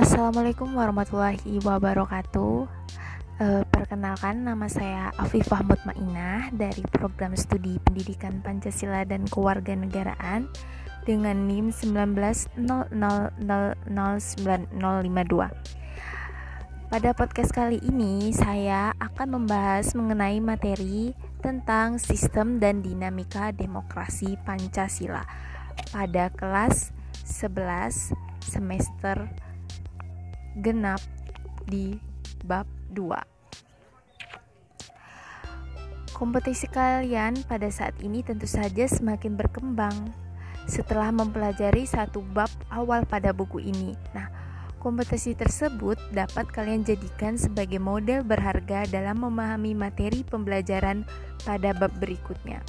Assalamualaikum warahmatullahi wabarakatuh. E, perkenalkan nama saya Afifah Mutmainah dari program studi Pendidikan Pancasila dan Kewarganegaraan dengan NIM 1900009052. Pada podcast kali ini saya akan membahas mengenai materi tentang sistem dan dinamika demokrasi Pancasila pada kelas 11 semester genap di bab 2. Kompetisi kalian pada saat ini tentu saja semakin berkembang setelah mempelajari satu bab awal pada buku ini. Nah, kompetisi tersebut dapat kalian jadikan sebagai model berharga dalam memahami materi pembelajaran pada bab berikutnya.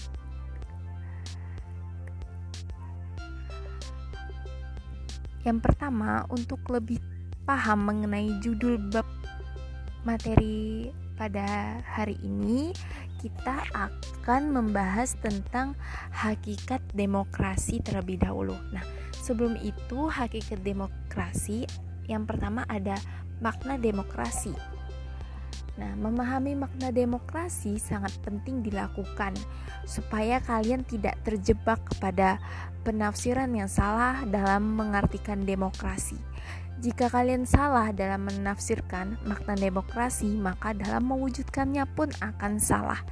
Yang pertama, untuk lebih paham mengenai judul bab materi pada hari ini, kita akan membahas tentang hakikat demokrasi terlebih dahulu. Nah, sebelum itu, hakikat demokrasi yang pertama ada makna demokrasi. Nah, memahami makna demokrasi sangat penting dilakukan supaya kalian tidak terjebak kepada penafsiran yang salah dalam mengartikan demokrasi. Jika kalian salah dalam menafsirkan makna demokrasi, maka dalam mewujudkannya pun akan salah.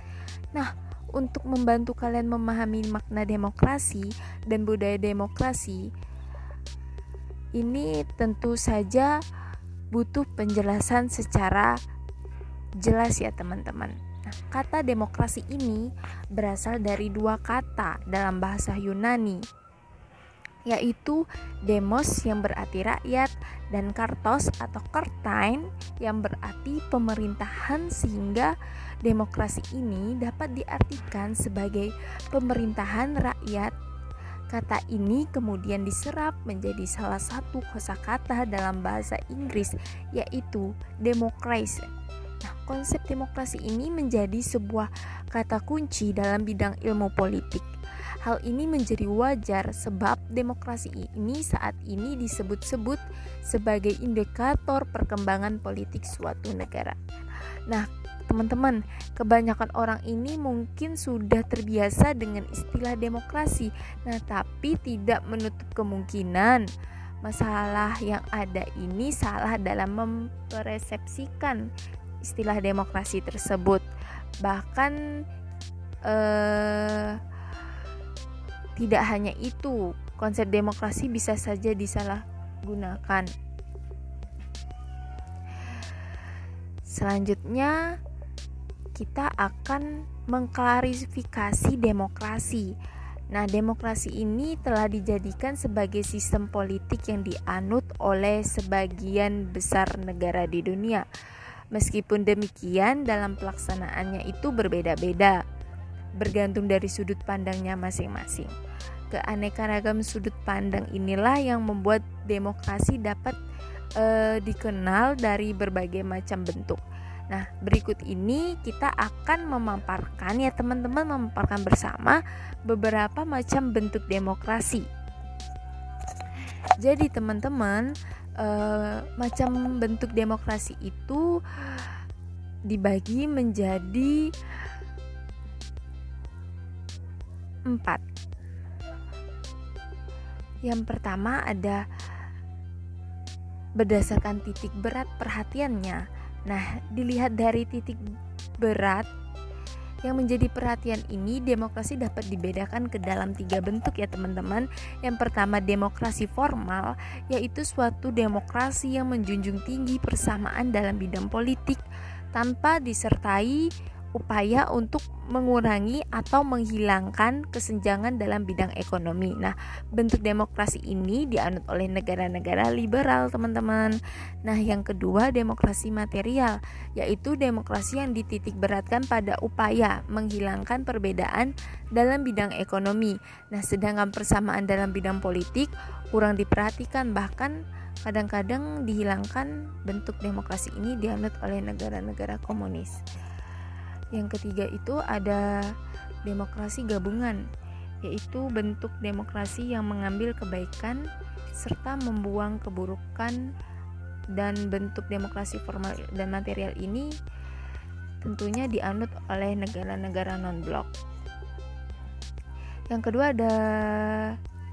Nah, untuk membantu kalian memahami makna demokrasi dan budaya demokrasi, ini tentu saja butuh penjelasan secara jelas ya teman-teman. Nah, kata demokrasi ini berasal dari dua kata dalam bahasa Yunani, yaitu demos yang berarti rakyat dan kartos atau kertain yang berarti pemerintahan sehingga demokrasi ini dapat diartikan sebagai pemerintahan rakyat. Kata ini kemudian diserap menjadi salah satu kosakata dalam bahasa Inggris yaitu democracy Nah, konsep demokrasi ini menjadi sebuah kata kunci dalam bidang ilmu politik. Hal ini menjadi wajar sebab demokrasi ini saat ini disebut-sebut sebagai indikator perkembangan politik suatu negara. Nah, teman-teman, kebanyakan orang ini mungkin sudah terbiasa dengan istilah demokrasi. Nah, tapi tidak menutup kemungkinan masalah yang ada ini salah dalam mempersepsikan istilah demokrasi tersebut. Bahkan eh, tidak hanya itu, konsep demokrasi bisa saja disalahgunakan. Selanjutnya, kita akan mengklarifikasi demokrasi. Nah, demokrasi ini telah dijadikan sebagai sistem politik yang dianut oleh sebagian besar negara di dunia. Meskipun demikian, dalam pelaksanaannya itu berbeda-beda, bergantung dari sudut pandangnya masing-masing. Keanekaragam sudut pandang inilah yang membuat demokrasi dapat e, dikenal dari berbagai macam bentuk. Nah, berikut ini kita akan memaparkan ya teman-teman memaparkan bersama beberapa macam bentuk demokrasi. Jadi teman-teman, uh, macam bentuk demokrasi itu dibagi menjadi empat. Yang pertama ada berdasarkan titik berat perhatiannya. Nah, dilihat dari titik berat yang menjadi perhatian ini, demokrasi dapat dibedakan ke dalam tiga bentuk ya teman-teman. Yang pertama demokrasi formal, yaitu suatu demokrasi yang menjunjung tinggi persamaan dalam bidang politik tanpa disertai upaya untuk mengurangi atau menghilangkan kesenjangan dalam bidang ekonomi. Nah, bentuk demokrasi ini dianut oleh negara-negara liberal, teman-teman. Nah, yang kedua, demokrasi material, yaitu demokrasi yang dititik beratkan pada upaya menghilangkan perbedaan dalam bidang ekonomi. Nah, sedangkan persamaan dalam bidang politik kurang diperhatikan bahkan kadang-kadang dihilangkan bentuk demokrasi ini dianut oleh negara-negara komunis. Yang ketiga itu ada demokrasi gabungan, yaitu bentuk demokrasi yang mengambil kebaikan serta membuang keburukan dan bentuk demokrasi formal dan material ini tentunya dianut oleh negara-negara non-blok. Yang kedua ada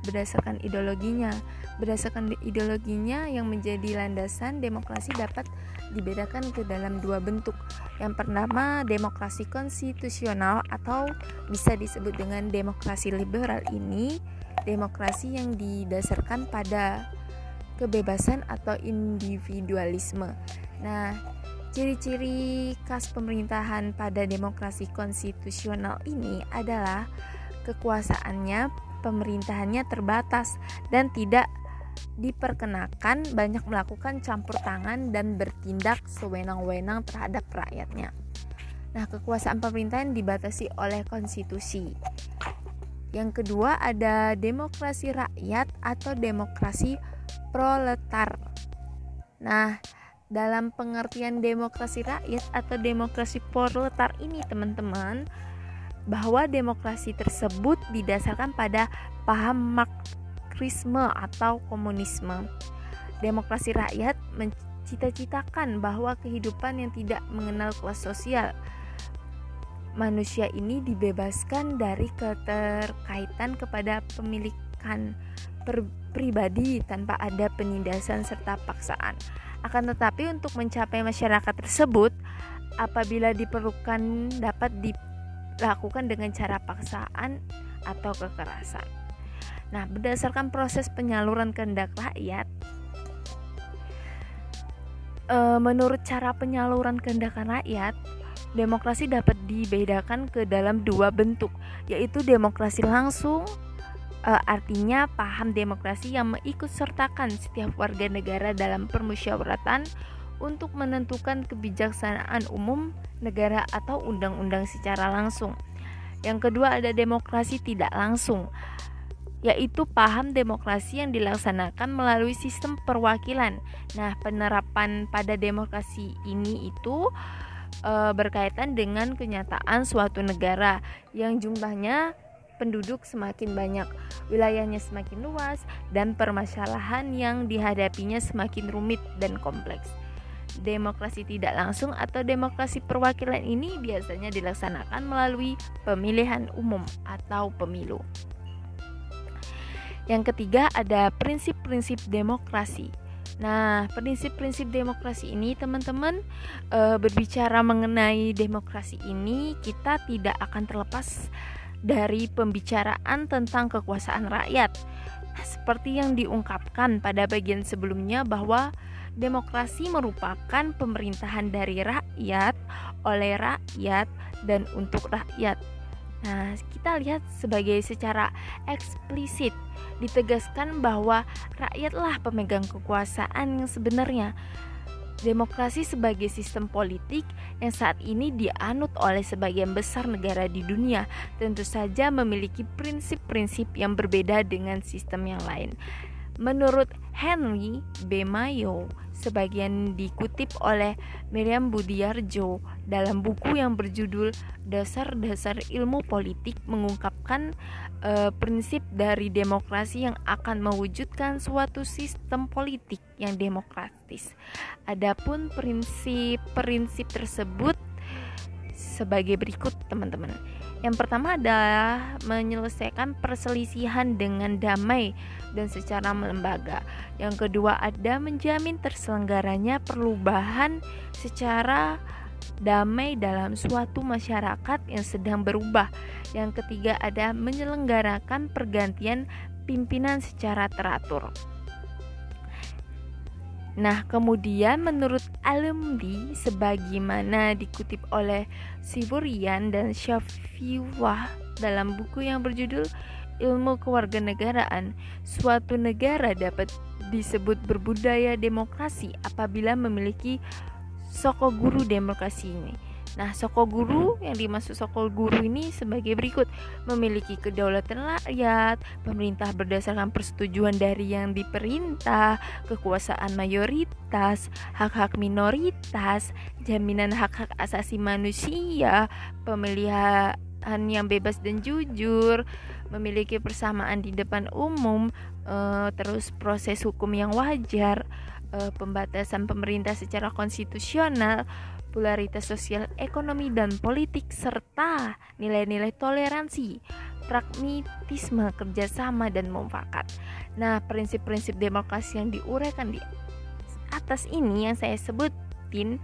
berdasarkan ideologinya. Berdasarkan ideologinya yang menjadi landasan demokrasi dapat dibedakan ke dalam dua bentuk. Yang pertama, demokrasi konstitusional atau bisa disebut dengan demokrasi liberal ini demokrasi yang didasarkan pada kebebasan atau individualisme. Nah, ciri-ciri khas pemerintahan pada demokrasi konstitusional ini adalah kekuasaannya, pemerintahannya terbatas dan tidak diperkenakan banyak melakukan campur tangan dan bertindak sewenang-wenang terhadap rakyatnya. Nah, kekuasaan pemerintahan dibatasi oleh konstitusi. Yang kedua ada demokrasi rakyat atau demokrasi proletar. Nah, dalam pengertian demokrasi rakyat atau demokrasi proletar ini teman-teman bahwa demokrasi tersebut didasarkan pada paham marxisme atau komunisme. Demokrasi rakyat mencita-citakan bahwa kehidupan yang tidak mengenal kelas sosial manusia ini dibebaskan dari keterkaitan kepada pemilikan pribadi tanpa ada penindasan serta paksaan. Akan tetapi untuk mencapai masyarakat tersebut apabila diperlukan dapat dilakukan dengan cara paksaan atau kekerasan. Nah, berdasarkan proses penyaluran kehendak rakyat, e, menurut cara penyaluran kehendak rakyat, demokrasi dapat dibedakan ke dalam dua bentuk, yaitu demokrasi langsung e, artinya paham demokrasi yang mengikut sertakan setiap warga negara dalam permusyawaratan untuk menentukan kebijaksanaan umum negara atau undang-undang secara langsung. Yang kedua ada demokrasi tidak langsung yaitu paham demokrasi yang dilaksanakan melalui sistem perwakilan. Nah, penerapan pada demokrasi ini itu e, berkaitan dengan kenyataan suatu negara yang jumlahnya penduduk semakin banyak, wilayahnya semakin luas, dan permasalahan yang dihadapinya semakin rumit dan kompleks. Demokrasi tidak langsung atau demokrasi perwakilan ini biasanya dilaksanakan melalui pemilihan umum atau pemilu. Yang ketiga ada prinsip-prinsip demokrasi. Nah, prinsip-prinsip demokrasi ini teman-teman e, berbicara mengenai demokrasi ini kita tidak akan terlepas dari pembicaraan tentang kekuasaan rakyat. Nah, seperti yang diungkapkan pada bagian sebelumnya bahwa demokrasi merupakan pemerintahan dari rakyat oleh rakyat dan untuk rakyat. Nah, kita lihat sebagai secara eksplisit ditegaskan bahwa rakyatlah pemegang kekuasaan yang sebenarnya. Demokrasi sebagai sistem politik yang saat ini dianut oleh sebagian besar negara di dunia tentu saja memiliki prinsip-prinsip yang berbeda dengan sistem yang lain. Menurut Henry B. Mayo, sebagian dikutip oleh Miriam Budiarjo dalam buku yang berjudul Dasar-dasar Ilmu Politik mengungkapkan e, prinsip dari demokrasi yang akan mewujudkan suatu sistem politik yang demokratis. Adapun prinsip-prinsip tersebut sebagai berikut, teman-teman. Yang pertama adalah menyelesaikan perselisihan dengan damai dan secara melembaga. Yang kedua ada menjamin terselenggaranya perubahan secara damai dalam suatu masyarakat yang sedang berubah. Yang ketiga ada menyelenggarakan pergantian pimpinan secara teratur. Nah, kemudian menurut alumni sebagaimana dikutip oleh Siburian dan Syafiwah dalam buku yang berjudul Ilmu Kewarganegaraan, suatu negara dapat disebut berbudaya demokrasi apabila memiliki soko guru demokrasi ini. Nah, soko guru yang dimaksud soko guru ini sebagai berikut: memiliki kedaulatan rakyat, pemerintah berdasarkan persetujuan dari yang diperintah, kekuasaan mayoritas, hak-hak minoritas, jaminan hak-hak asasi manusia, yang bebas dan jujur, memiliki persamaan di depan umum, uh, terus proses hukum yang wajar, uh, pembatasan pemerintah secara konstitusional, popularitas sosial, ekonomi, dan politik, serta nilai-nilai toleransi, pragmatisme, kerjasama, dan mufakat. Nah, prinsip-prinsip demokrasi yang diuraikan di atas ini yang saya sebutin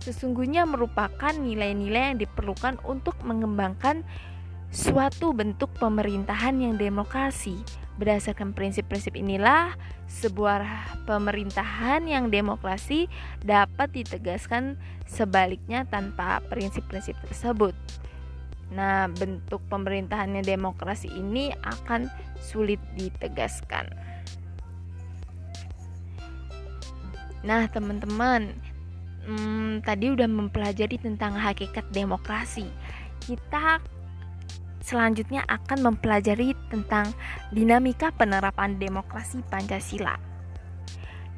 sesungguhnya merupakan nilai-nilai yang diperlukan untuk mengembangkan suatu bentuk pemerintahan yang demokrasi. Berdasarkan prinsip-prinsip inilah, sebuah pemerintahan yang demokrasi dapat ditegaskan sebaliknya tanpa prinsip-prinsip tersebut. Nah, bentuk pemerintahannya demokrasi ini akan sulit ditegaskan. Nah, teman-teman, hmm, tadi udah mempelajari tentang hakikat demokrasi. Kita selanjutnya akan mempelajari tentang dinamika penerapan demokrasi Pancasila.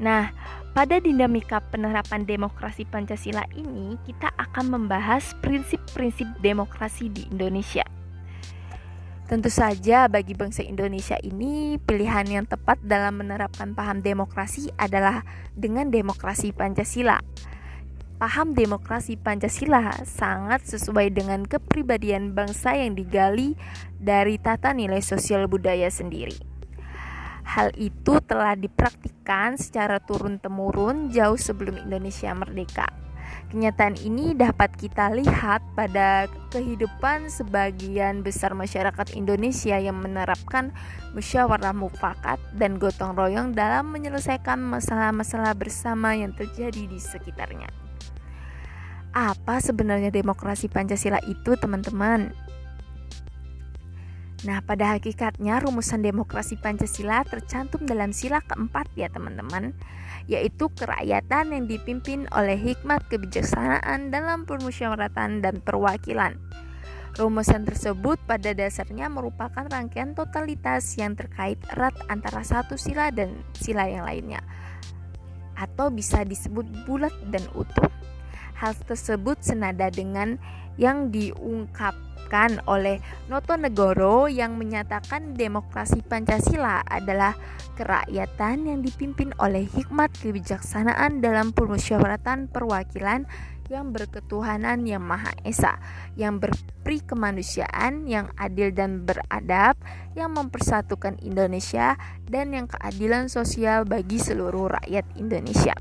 Nah, pada dinamika penerapan demokrasi Pancasila ini, kita akan membahas prinsip-prinsip demokrasi di Indonesia. Tentu saja, bagi bangsa Indonesia ini, pilihan yang tepat dalam menerapkan paham demokrasi adalah dengan demokrasi Pancasila paham demokrasi Pancasila sangat sesuai dengan kepribadian bangsa yang digali dari tata nilai sosial budaya sendiri. Hal itu telah dipraktikkan secara turun-temurun jauh sebelum Indonesia merdeka. Kenyataan ini dapat kita lihat pada kehidupan sebagian besar masyarakat Indonesia yang menerapkan musyawarah mufakat dan gotong royong dalam menyelesaikan masalah-masalah bersama yang terjadi di sekitarnya. Apa sebenarnya demokrasi Pancasila itu, teman-teman? Nah, pada hakikatnya rumusan demokrasi Pancasila tercantum dalam sila keempat ya, teman-teman, yaitu kerakyatan yang dipimpin oleh hikmat kebijaksanaan dalam permusyawaratan dan perwakilan. Rumusan tersebut pada dasarnya merupakan rangkaian totalitas yang terkait erat antara satu sila dan sila yang lainnya, atau bisa disebut bulat dan utuh. Hal tersebut senada dengan yang diungkapkan oleh Noto Negoro yang menyatakan demokrasi Pancasila adalah kerakyatan yang dipimpin oleh hikmat kebijaksanaan dalam permusyawaratan perwakilan yang berketuhanan yang Maha Esa, yang berperi kemanusiaan, yang adil dan beradab, yang mempersatukan Indonesia, dan yang keadilan sosial bagi seluruh rakyat Indonesia.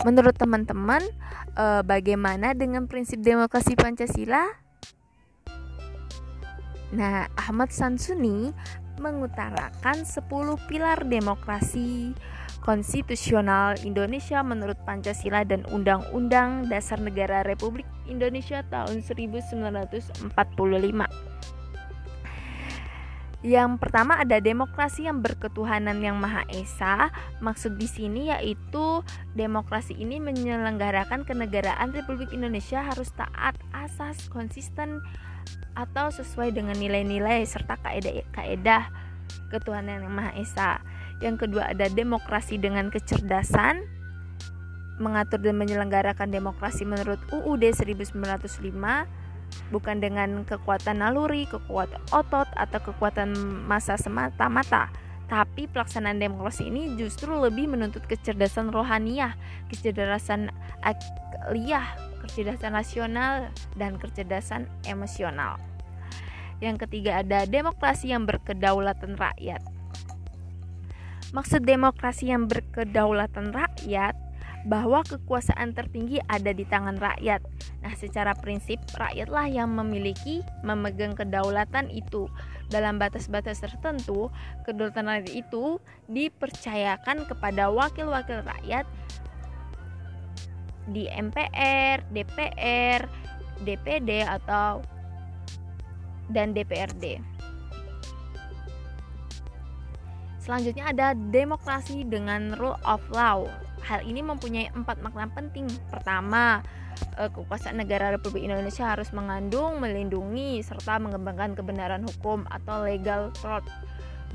Menurut teman-teman, eh, bagaimana dengan prinsip demokrasi Pancasila? Nah, Ahmad Sansuni mengutarakan 10 pilar demokrasi konstitusional Indonesia menurut Pancasila dan Undang-Undang Dasar Negara Republik Indonesia tahun 1945. Yang pertama ada demokrasi yang berketuhanan yang Maha Esa. Maksud di sini yaitu demokrasi ini menyelenggarakan kenegaraan Republik Indonesia harus taat asas konsisten atau sesuai dengan nilai-nilai serta kaedah-kaedah ketuhanan yang Maha Esa. Yang kedua ada demokrasi dengan kecerdasan mengatur dan menyelenggarakan demokrasi menurut UUD 1905 bukan dengan kekuatan naluri, kekuatan otot, atau kekuatan masa semata-mata. Tapi pelaksanaan demokrasi ini justru lebih menuntut kecerdasan rohaniah, kecerdasan akliyah, kecerdasan nasional, dan kecerdasan emosional. Yang ketiga ada demokrasi yang berkedaulatan rakyat. Maksud demokrasi yang berkedaulatan rakyat bahwa kekuasaan tertinggi ada di tangan rakyat. Nah, secara prinsip rakyatlah yang memiliki memegang kedaulatan itu. Dalam batas-batas tertentu, kedaulatan rakyat itu dipercayakan kepada wakil-wakil rakyat di MPR, DPR, DPD atau dan DPRD. Selanjutnya ada demokrasi dengan rule of law Hal ini mempunyai empat makna penting. Pertama, eh, kekuasaan negara Republik Indonesia harus mengandung, melindungi, serta mengembangkan kebenaran hukum atau legal fraud.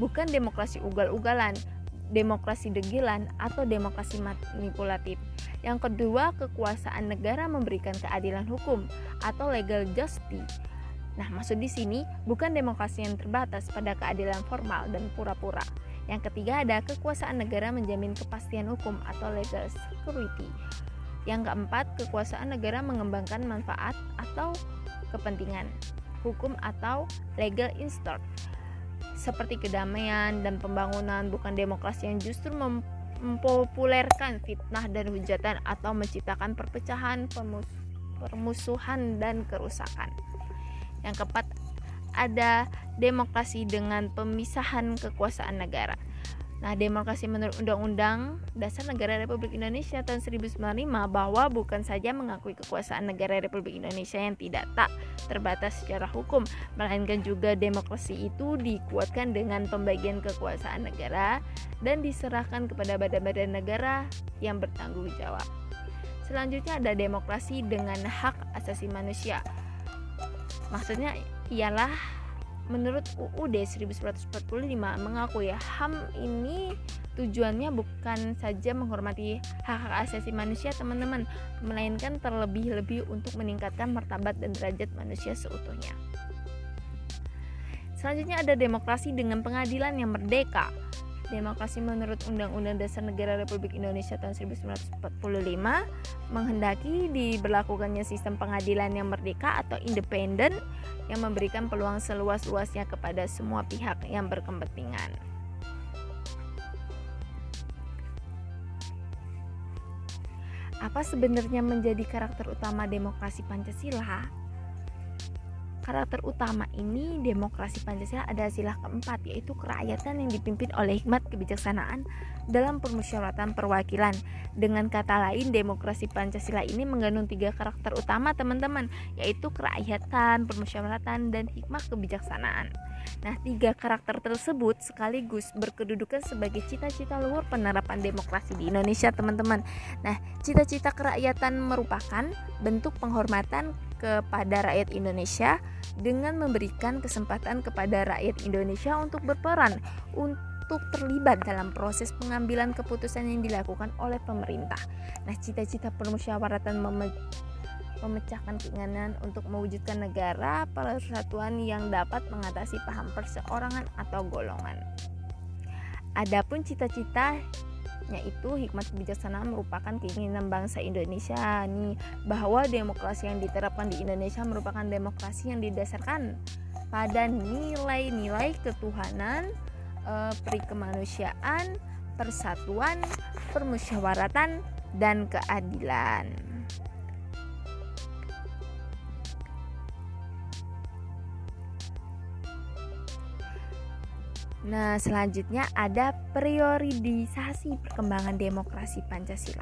Bukan demokrasi ugal-ugalan, demokrasi degilan atau demokrasi manipulatif. Yang kedua, kekuasaan negara memberikan keadilan hukum atau legal justice. Nah, maksud di sini bukan demokrasi yang terbatas pada keadilan formal dan pura-pura. Yang ketiga ada kekuasaan negara menjamin kepastian hukum atau legal security. Yang keempat, kekuasaan negara mengembangkan manfaat atau kepentingan hukum atau legal interest seperti kedamaian dan pembangunan bukan demokrasi yang justru mempopulerkan fitnah dan hujatan atau menciptakan perpecahan, permusuhan dan kerusakan. Yang keempat, ada demokrasi dengan pemisahan kekuasaan negara. Nah, demokrasi menurut Undang-Undang Dasar Negara Republik Indonesia tahun 1945 bahwa bukan saja mengakui kekuasaan negara Republik Indonesia yang tidak tak terbatas secara hukum, melainkan juga demokrasi itu dikuatkan dengan pembagian kekuasaan negara dan diserahkan kepada badan-badan negara yang bertanggung jawab. Selanjutnya ada demokrasi dengan hak asasi manusia. Maksudnya ialah menurut UUD 1945 mengakui HAM ini tujuannya bukan saja menghormati hak-hak asasi manusia teman-teman melainkan terlebih-lebih untuk meningkatkan martabat dan derajat manusia seutuhnya. Selanjutnya ada demokrasi dengan pengadilan yang merdeka Demokrasi menurut Undang-Undang Dasar Negara Republik Indonesia tahun 1945 menghendaki diberlakukannya sistem pengadilan yang merdeka atau independen yang memberikan peluang seluas-luasnya kepada semua pihak yang berkepentingan. Apa sebenarnya menjadi karakter utama demokrasi Pancasila? Karakter utama ini demokrasi Pancasila ada sila keempat yaitu kerakyatan yang dipimpin oleh hikmat kebijaksanaan dalam permusyawaratan perwakilan. Dengan kata lain, demokrasi Pancasila ini mengandung tiga karakter utama teman-teman yaitu kerakyatan, permusyawaratan, dan hikmat kebijaksanaan. Nah, tiga karakter tersebut sekaligus berkedudukan sebagai cita-cita luhur penerapan demokrasi di Indonesia, teman-teman. Nah, cita-cita kerakyatan merupakan bentuk penghormatan kepada rakyat Indonesia dengan memberikan kesempatan kepada rakyat Indonesia untuk berperan untuk terlibat dalam proses pengambilan keputusan yang dilakukan oleh pemerintah. Nah, cita-cita permusyawaratan meme memecahkan keinginan untuk mewujudkan negara persatuan yang dapat mengatasi paham perseorangan atau golongan. Adapun cita-cita yaitu hikmat kebijaksanaan merupakan keinginan bangsa Indonesia nih bahwa demokrasi yang diterapkan di Indonesia merupakan demokrasi yang didasarkan pada nilai-nilai ketuhanan, eh, perikemanusiaan, persatuan, permusyawaratan dan keadilan. Nah, selanjutnya ada priorisasi perkembangan demokrasi Pancasila.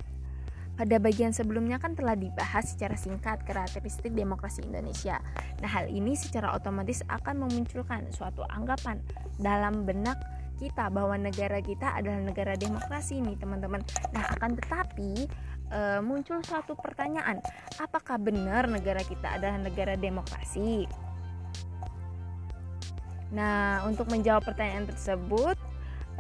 Pada bagian sebelumnya kan telah dibahas secara singkat karakteristik demokrasi Indonesia. Nah, hal ini secara otomatis akan memunculkan suatu anggapan dalam benak kita bahwa negara kita adalah negara demokrasi nih, teman-teman. Nah, akan tetapi e, muncul suatu pertanyaan, apakah benar negara kita adalah negara demokrasi? Nah, untuk menjawab pertanyaan tersebut,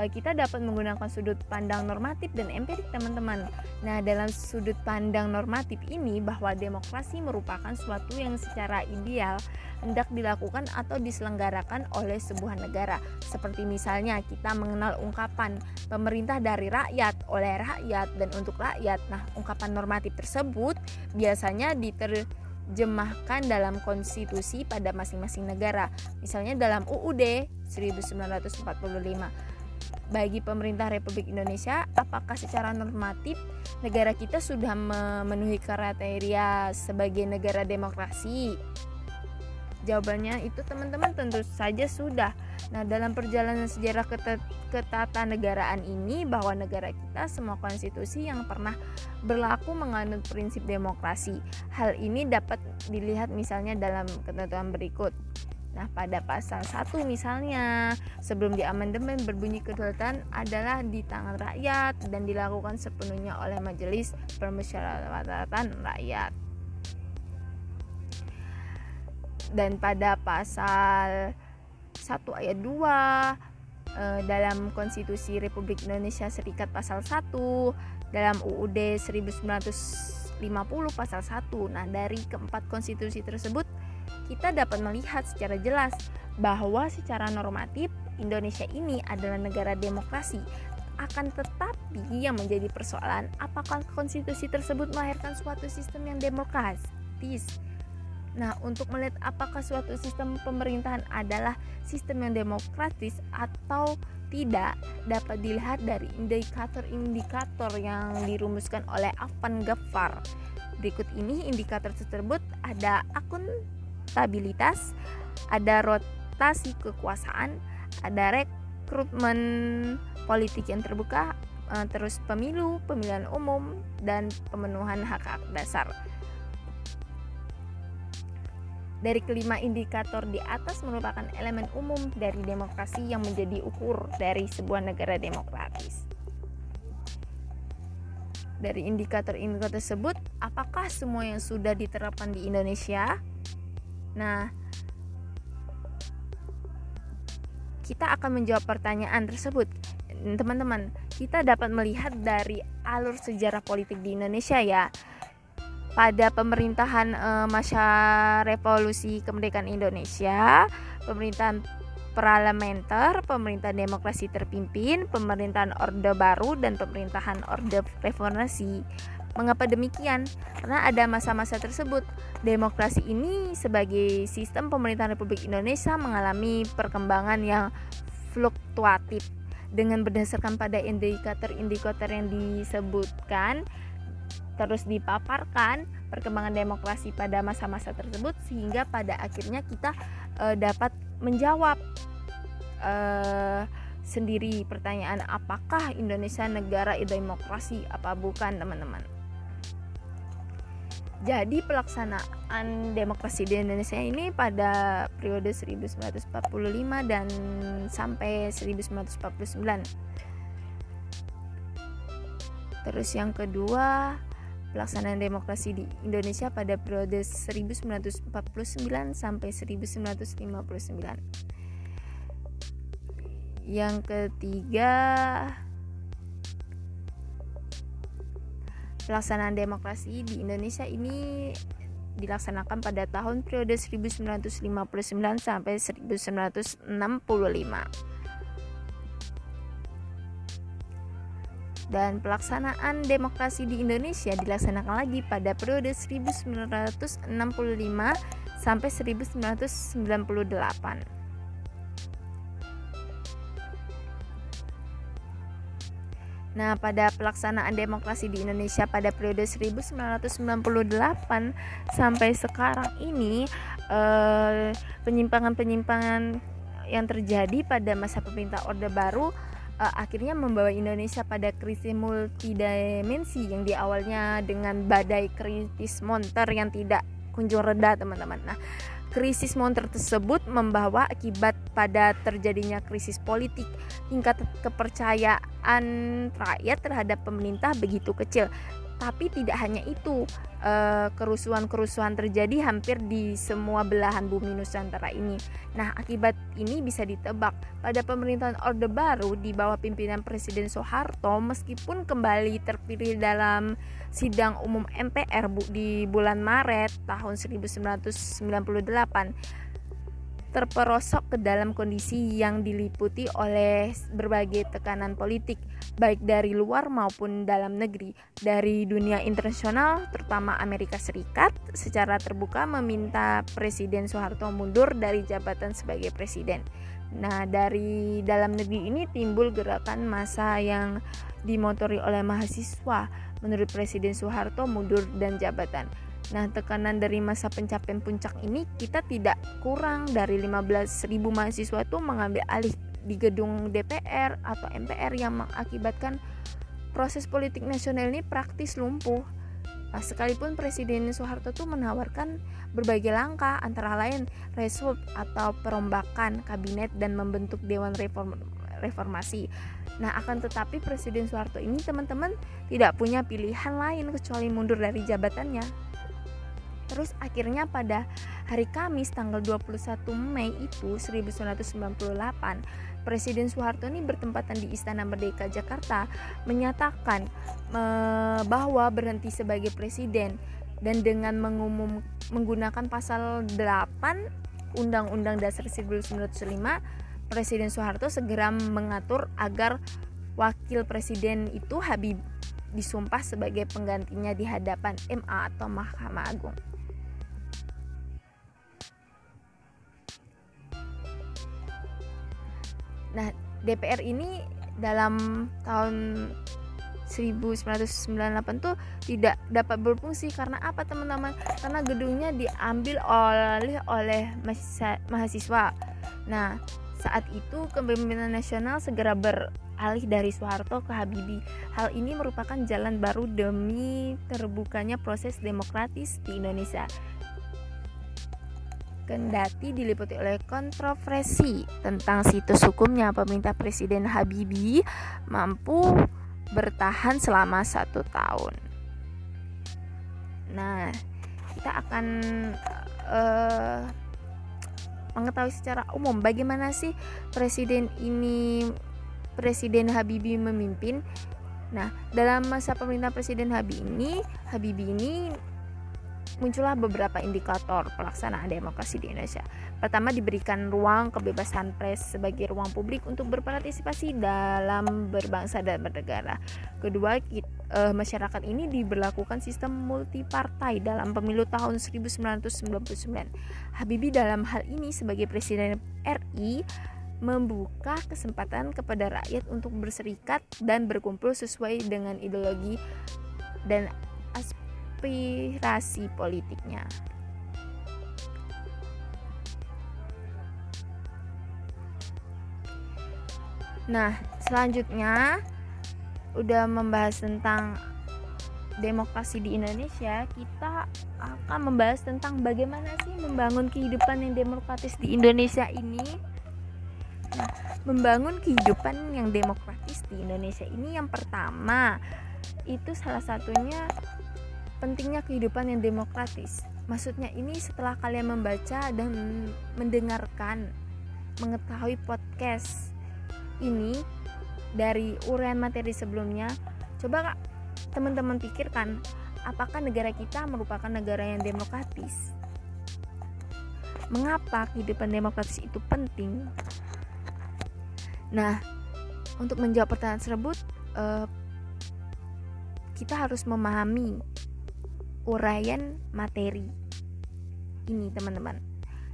eh, kita dapat menggunakan sudut pandang normatif dan empirik teman-teman. Nah, dalam sudut pandang normatif ini bahwa demokrasi merupakan suatu yang secara ideal hendak dilakukan atau diselenggarakan oleh sebuah negara. Seperti misalnya kita mengenal ungkapan pemerintah dari rakyat, oleh rakyat dan untuk rakyat. Nah, ungkapan normatif tersebut biasanya diter diterjemahkan dalam konstitusi pada masing-masing negara. Misalnya dalam UUD 1945. Bagi pemerintah Republik Indonesia, apakah secara normatif negara kita sudah memenuhi kriteria sebagai negara demokrasi? Jawabannya itu teman-teman tentu saja sudah. Nah, dalam perjalanan sejarah ketatanegaraan ini bahwa negara kita semua konstitusi yang pernah berlaku menganut prinsip demokrasi. Hal ini dapat dilihat misalnya dalam ketentuan berikut. Nah, pada pasal 1 misalnya, sebelum diamandemen berbunyi kedaulatan adalah di tangan rakyat dan dilakukan sepenuhnya oleh majelis permusyawaratan rakyat. Dan pada pasal 1 ayat 2 eh, dalam Konstitusi Republik Indonesia Serikat pasal 1 dalam UUD 1950 pasal 1 nah dari keempat konstitusi tersebut kita dapat melihat secara jelas bahwa secara normatif Indonesia ini adalah negara demokrasi. Akan tetapi yang menjadi persoalan apakah konstitusi tersebut melahirkan suatu sistem yang demokratis? Nah, untuk melihat apakah suatu sistem pemerintahan adalah sistem yang demokratis atau tidak dapat dilihat dari indikator-indikator yang dirumuskan oleh Afan Ghaffar. Berikut ini indikator tersebut ada akuntabilitas, ada rotasi kekuasaan, ada rekrutmen politik yang terbuka, eh, terus pemilu, pemilihan umum, dan pemenuhan hak-hak dasar. Dari kelima indikator di atas merupakan elemen umum dari demokrasi yang menjadi ukur dari sebuah negara demokratis. Dari indikator-indikator tersebut, apakah semua yang sudah diterapkan di Indonesia? Nah, kita akan menjawab pertanyaan tersebut. Teman-teman, kita dapat melihat dari alur sejarah politik di Indonesia ya pada pemerintahan e, masa revolusi kemerdekaan Indonesia, pemerintahan parlementer, pemerintahan demokrasi terpimpin, pemerintahan Orde Baru dan pemerintahan Orde Reformasi. Mengapa demikian? Karena ada masa-masa tersebut. Demokrasi ini sebagai sistem pemerintahan Republik Indonesia mengalami perkembangan yang fluktuatif dengan berdasarkan pada indikator-indikator yang disebutkan terus dipaparkan perkembangan demokrasi pada masa-masa tersebut sehingga pada akhirnya kita e, dapat menjawab e, sendiri pertanyaan apakah Indonesia negara demokrasi apa bukan teman-teman. Jadi pelaksanaan demokrasi di Indonesia ini pada periode 1945 dan sampai 1949. Terus yang kedua, pelaksanaan demokrasi di Indonesia pada periode 1949 sampai 1959. Yang ketiga, pelaksanaan demokrasi di Indonesia ini dilaksanakan pada tahun periode 1959 sampai 1965. Dan pelaksanaan demokrasi di Indonesia dilaksanakan lagi pada periode 1965 sampai 1998. Nah, pada pelaksanaan demokrasi di Indonesia pada periode 1998 sampai sekarang ini eh, penyimpangan-penyimpangan yang terjadi pada masa pemerintah Orde Baru uh, akhirnya membawa Indonesia pada krisis multidimensi yang di awalnya dengan badai krisis monter yang tidak kunjung reda teman-teman. Nah, krisis monter tersebut membawa akibat pada terjadinya krisis politik. Tingkat kepercayaan rakyat terhadap pemerintah begitu kecil tapi tidak hanya itu, eh, kerusuhan-kerusuhan terjadi hampir di semua belahan bumi Nusantara ini. Nah, akibat ini bisa ditebak pada pemerintahan Orde Baru di bawah pimpinan Presiden Soeharto meskipun kembali terpilih dalam sidang umum MPR di bulan Maret tahun 1998 terperosok ke dalam kondisi yang diliputi oleh berbagai tekanan politik, baik dari luar maupun dalam negeri. Dari dunia internasional, terutama Amerika Serikat, secara terbuka meminta Presiden Soeharto mundur dari jabatan sebagai presiden. Nah, dari dalam negeri ini timbul gerakan massa yang dimotori oleh mahasiswa. Menurut Presiden Soeharto mundur dan jabatan. Nah, tekanan dari masa pencapaian puncak ini kita tidak kurang dari 15.000 mahasiswa itu mengambil alih di gedung DPR atau MPR yang mengakibatkan proses politik nasional ini praktis lumpuh. Nah, sekalipun Presiden Soeharto itu menawarkan berbagai langkah antara lain reshuffle atau perombakan kabinet dan membentuk dewan reform reformasi. Nah, akan tetapi Presiden Soeharto ini teman-teman tidak punya pilihan lain kecuali mundur dari jabatannya Terus akhirnya pada hari Kamis tanggal 21 Mei itu 1998 Presiden Soeharto ini bertempatan di Istana Merdeka Jakarta menyatakan e, bahwa berhenti sebagai presiden dan dengan mengumum menggunakan pasal 8 Undang-Undang Dasar 1945 Presiden Soeharto segera mengatur agar wakil presiden itu Habib disumpah sebagai penggantinya di hadapan MA atau Mahkamah Agung. Nah, DPR ini dalam tahun 1998 tuh tidak dapat berfungsi karena apa teman-teman? Karena gedungnya diambil oleh oleh mahasiswa. Nah, saat itu kepemimpinan nasional segera beralih dari Soeharto ke Habibie. Hal ini merupakan jalan baru demi terbukanya proses demokratis di Indonesia kendati diliputi oleh kontroversi tentang situs hukumnya pemerintah Presiden Habibie mampu bertahan selama satu tahun. Nah, kita akan uh, mengetahui secara umum bagaimana sih presiden ini Presiden Habibie memimpin. Nah, dalam masa pemerintah Presiden Habibie ini, Habibie ini muncullah beberapa indikator pelaksanaan demokrasi di Indonesia. Pertama, diberikan ruang kebebasan pers sebagai ruang publik untuk berpartisipasi dalam berbangsa dan bernegara. Kedua, eh, masyarakat ini diberlakukan sistem multipartai dalam pemilu tahun 1999. Habibie dalam hal ini sebagai presiden RI membuka kesempatan kepada rakyat untuk berserikat dan berkumpul sesuai dengan ideologi dan aspirasi politiknya. Nah, selanjutnya udah membahas tentang demokrasi di Indonesia, kita akan membahas tentang bagaimana sih membangun kehidupan yang demokratis di Indonesia ini. Nah, membangun kehidupan yang demokratis di Indonesia ini yang pertama itu salah satunya pentingnya kehidupan yang demokratis. Maksudnya ini setelah kalian membaca dan mendengarkan, mengetahui podcast ini dari uraian materi sebelumnya, coba teman-teman pikirkan apakah negara kita merupakan negara yang demokratis? Mengapa kehidupan demokratis itu penting? Nah, untuk menjawab pertanyaan tersebut, eh, kita harus memahami uraian materi. Ini teman-teman.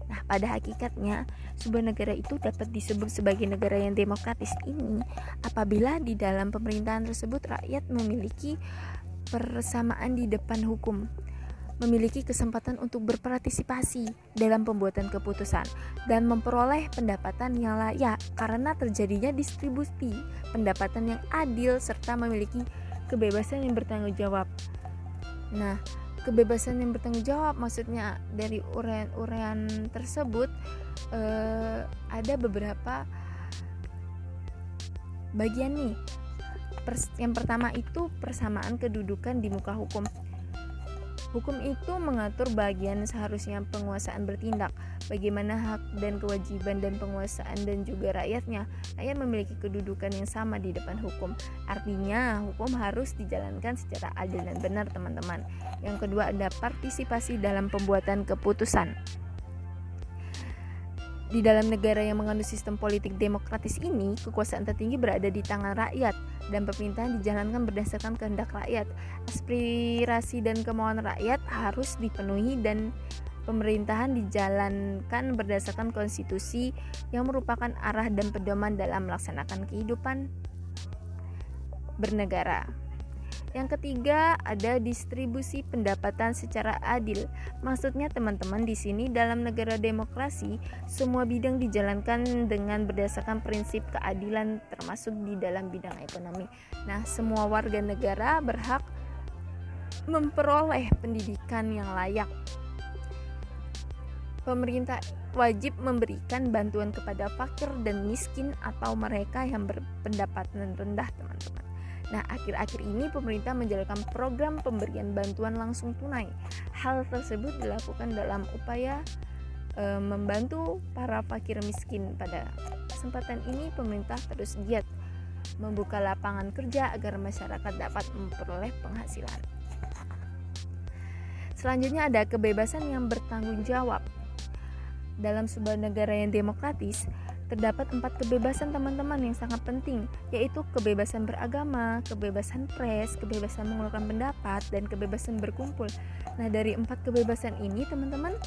Nah pada hakikatnya sebuah negara itu dapat disebut sebagai negara yang demokratis. Ini apabila di dalam pemerintahan tersebut rakyat memiliki persamaan di depan hukum memiliki kesempatan untuk berpartisipasi dalam pembuatan keputusan dan memperoleh pendapatan yang layak karena terjadinya distribusi pendapatan yang adil serta memiliki kebebasan yang bertanggung jawab. Nah, kebebasan yang bertanggung jawab maksudnya dari urean-urean tersebut eh, ada beberapa bagian nih. Pers yang pertama itu persamaan kedudukan di muka hukum. Hukum itu mengatur bagian seharusnya penguasaan bertindak, bagaimana hak dan kewajiban dan penguasaan dan juga rakyatnya. Rakyat memiliki kedudukan yang sama di depan hukum. Artinya, hukum harus dijalankan secara adil dan benar, teman-teman. Yang kedua ada partisipasi dalam pembuatan keputusan di dalam negara yang mengandung sistem politik demokratis ini, kekuasaan tertinggi berada di tangan rakyat dan pemerintahan dijalankan berdasarkan kehendak rakyat. Aspirasi dan kemauan rakyat harus dipenuhi dan pemerintahan dijalankan berdasarkan konstitusi yang merupakan arah dan pedoman dalam melaksanakan kehidupan bernegara. Yang ketiga, ada distribusi pendapatan secara adil. Maksudnya teman-teman di sini dalam negara demokrasi, semua bidang dijalankan dengan berdasarkan prinsip keadilan termasuk di dalam bidang ekonomi. Nah, semua warga negara berhak memperoleh pendidikan yang layak. Pemerintah wajib memberikan bantuan kepada fakir dan miskin atau mereka yang berpendapatan rendah, teman-teman. Nah, akhir-akhir ini pemerintah menjalankan program pemberian bantuan langsung tunai. Hal tersebut dilakukan dalam upaya e, membantu para fakir miskin. Pada kesempatan ini, pemerintah terus giat membuka lapangan kerja agar masyarakat dapat memperoleh penghasilan. Selanjutnya ada kebebasan yang bertanggung jawab. Dalam sebuah negara yang demokratis, terdapat empat kebebasan teman-teman yang sangat penting, yaitu kebebasan beragama, kebebasan pres, kebebasan mengeluarkan pendapat, dan kebebasan berkumpul. Nah, dari empat kebebasan ini, teman-teman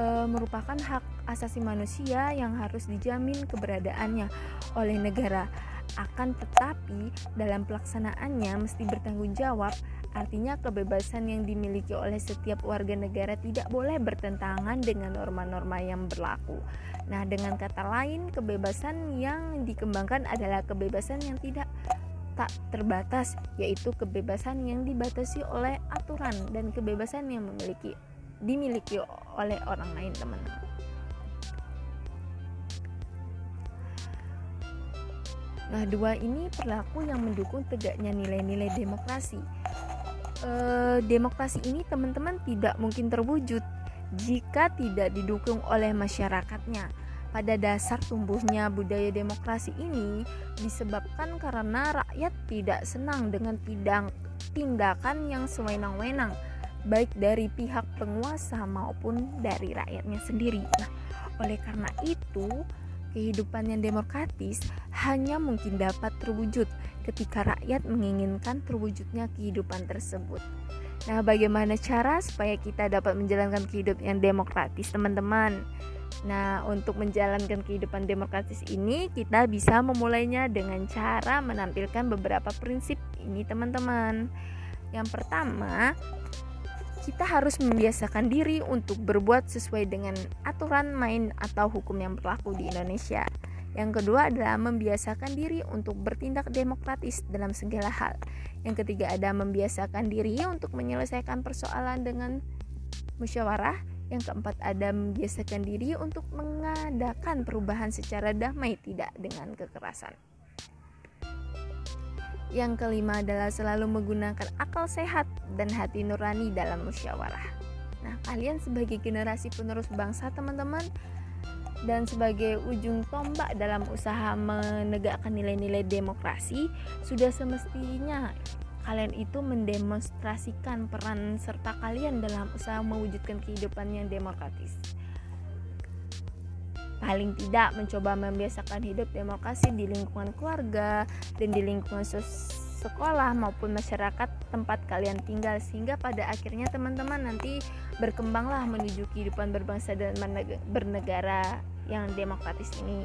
e, merupakan hak asasi manusia yang harus dijamin keberadaannya oleh negara. Akan tetapi, dalam pelaksanaannya mesti bertanggung jawab Artinya kebebasan yang dimiliki oleh setiap warga negara tidak boleh bertentangan dengan norma-norma yang berlaku. Nah, dengan kata lain, kebebasan yang dikembangkan adalah kebebasan yang tidak tak terbatas, yaitu kebebasan yang dibatasi oleh aturan dan kebebasan yang memiliki dimiliki oleh orang lain, teman-teman. Nah, dua ini perilaku yang mendukung tegaknya nilai-nilai demokrasi eh, demokrasi ini teman-teman tidak mungkin terwujud jika tidak didukung oleh masyarakatnya. Pada dasar tumbuhnya budaya demokrasi ini disebabkan karena rakyat tidak senang dengan tidang, tindakan yang sewenang-wenang baik dari pihak penguasa maupun dari rakyatnya sendiri. Nah, oleh karena itu, kehidupan yang demokratis hanya mungkin dapat terwujud ketika rakyat menginginkan terwujudnya kehidupan tersebut. Nah, bagaimana cara supaya kita dapat menjalankan kehidupan yang demokratis, teman-teman? Nah, untuk menjalankan kehidupan demokratis ini, kita bisa memulainya dengan cara menampilkan beberapa prinsip ini, teman-teman. Yang pertama, kita harus membiasakan diri untuk berbuat sesuai dengan aturan main atau hukum yang berlaku di Indonesia. Yang kedua adalah membiasakan diri untuk bertindak demokratis dalam segala hal. Yang ketiga ada membiasakan diri untuk menyelesaikan persoalan dengan musyawarah. Yang keempat ada membiasakan diri untuk mengadakan perubahan secara damai tidak dengan kekerasan. Yang kelima adalah selalu menggunakan akal sehat dan hati nurani dalam musyawarah. Nah, kalian sebagai generasi penerus bangsa, teman-teman, dan sebagai ujung tombak dalam usaha menegakkan nilai-nilai demokrasi, sudah semestinya kalian itu mendemonstrasikan peran serta kalian dalam usaha mewujudkan kehidupan yang demokratis. Paling tidak mencoba membiasakan hidup demokrasi di lingkungan keluarga dan di lingkungan sekolah maupun masyarakat tempat kalian tinggal sehingga pada akhirnya teman-teman nanti berkembanglah menuju kehidupan berbangsa dan bernegara yang demokratis ini.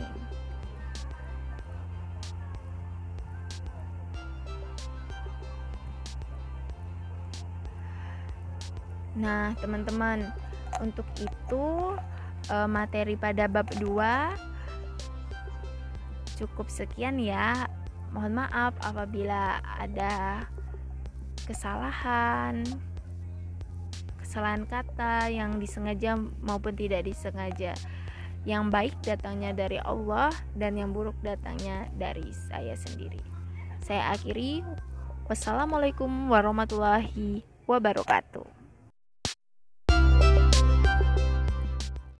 Nah, teman-teman, untuk itu eh, materi pada bab 2 cukup sekian ya. Mohon maaf apabila ada kesalahan kesalahan kata yang disengaja maupun tidak disengaja. Yang baik datangnya dari Allah dan yang buruk datangnya dari saya sendiri. Saya akhiri. Wassalamualaikum warahmatullahi wabarakatuh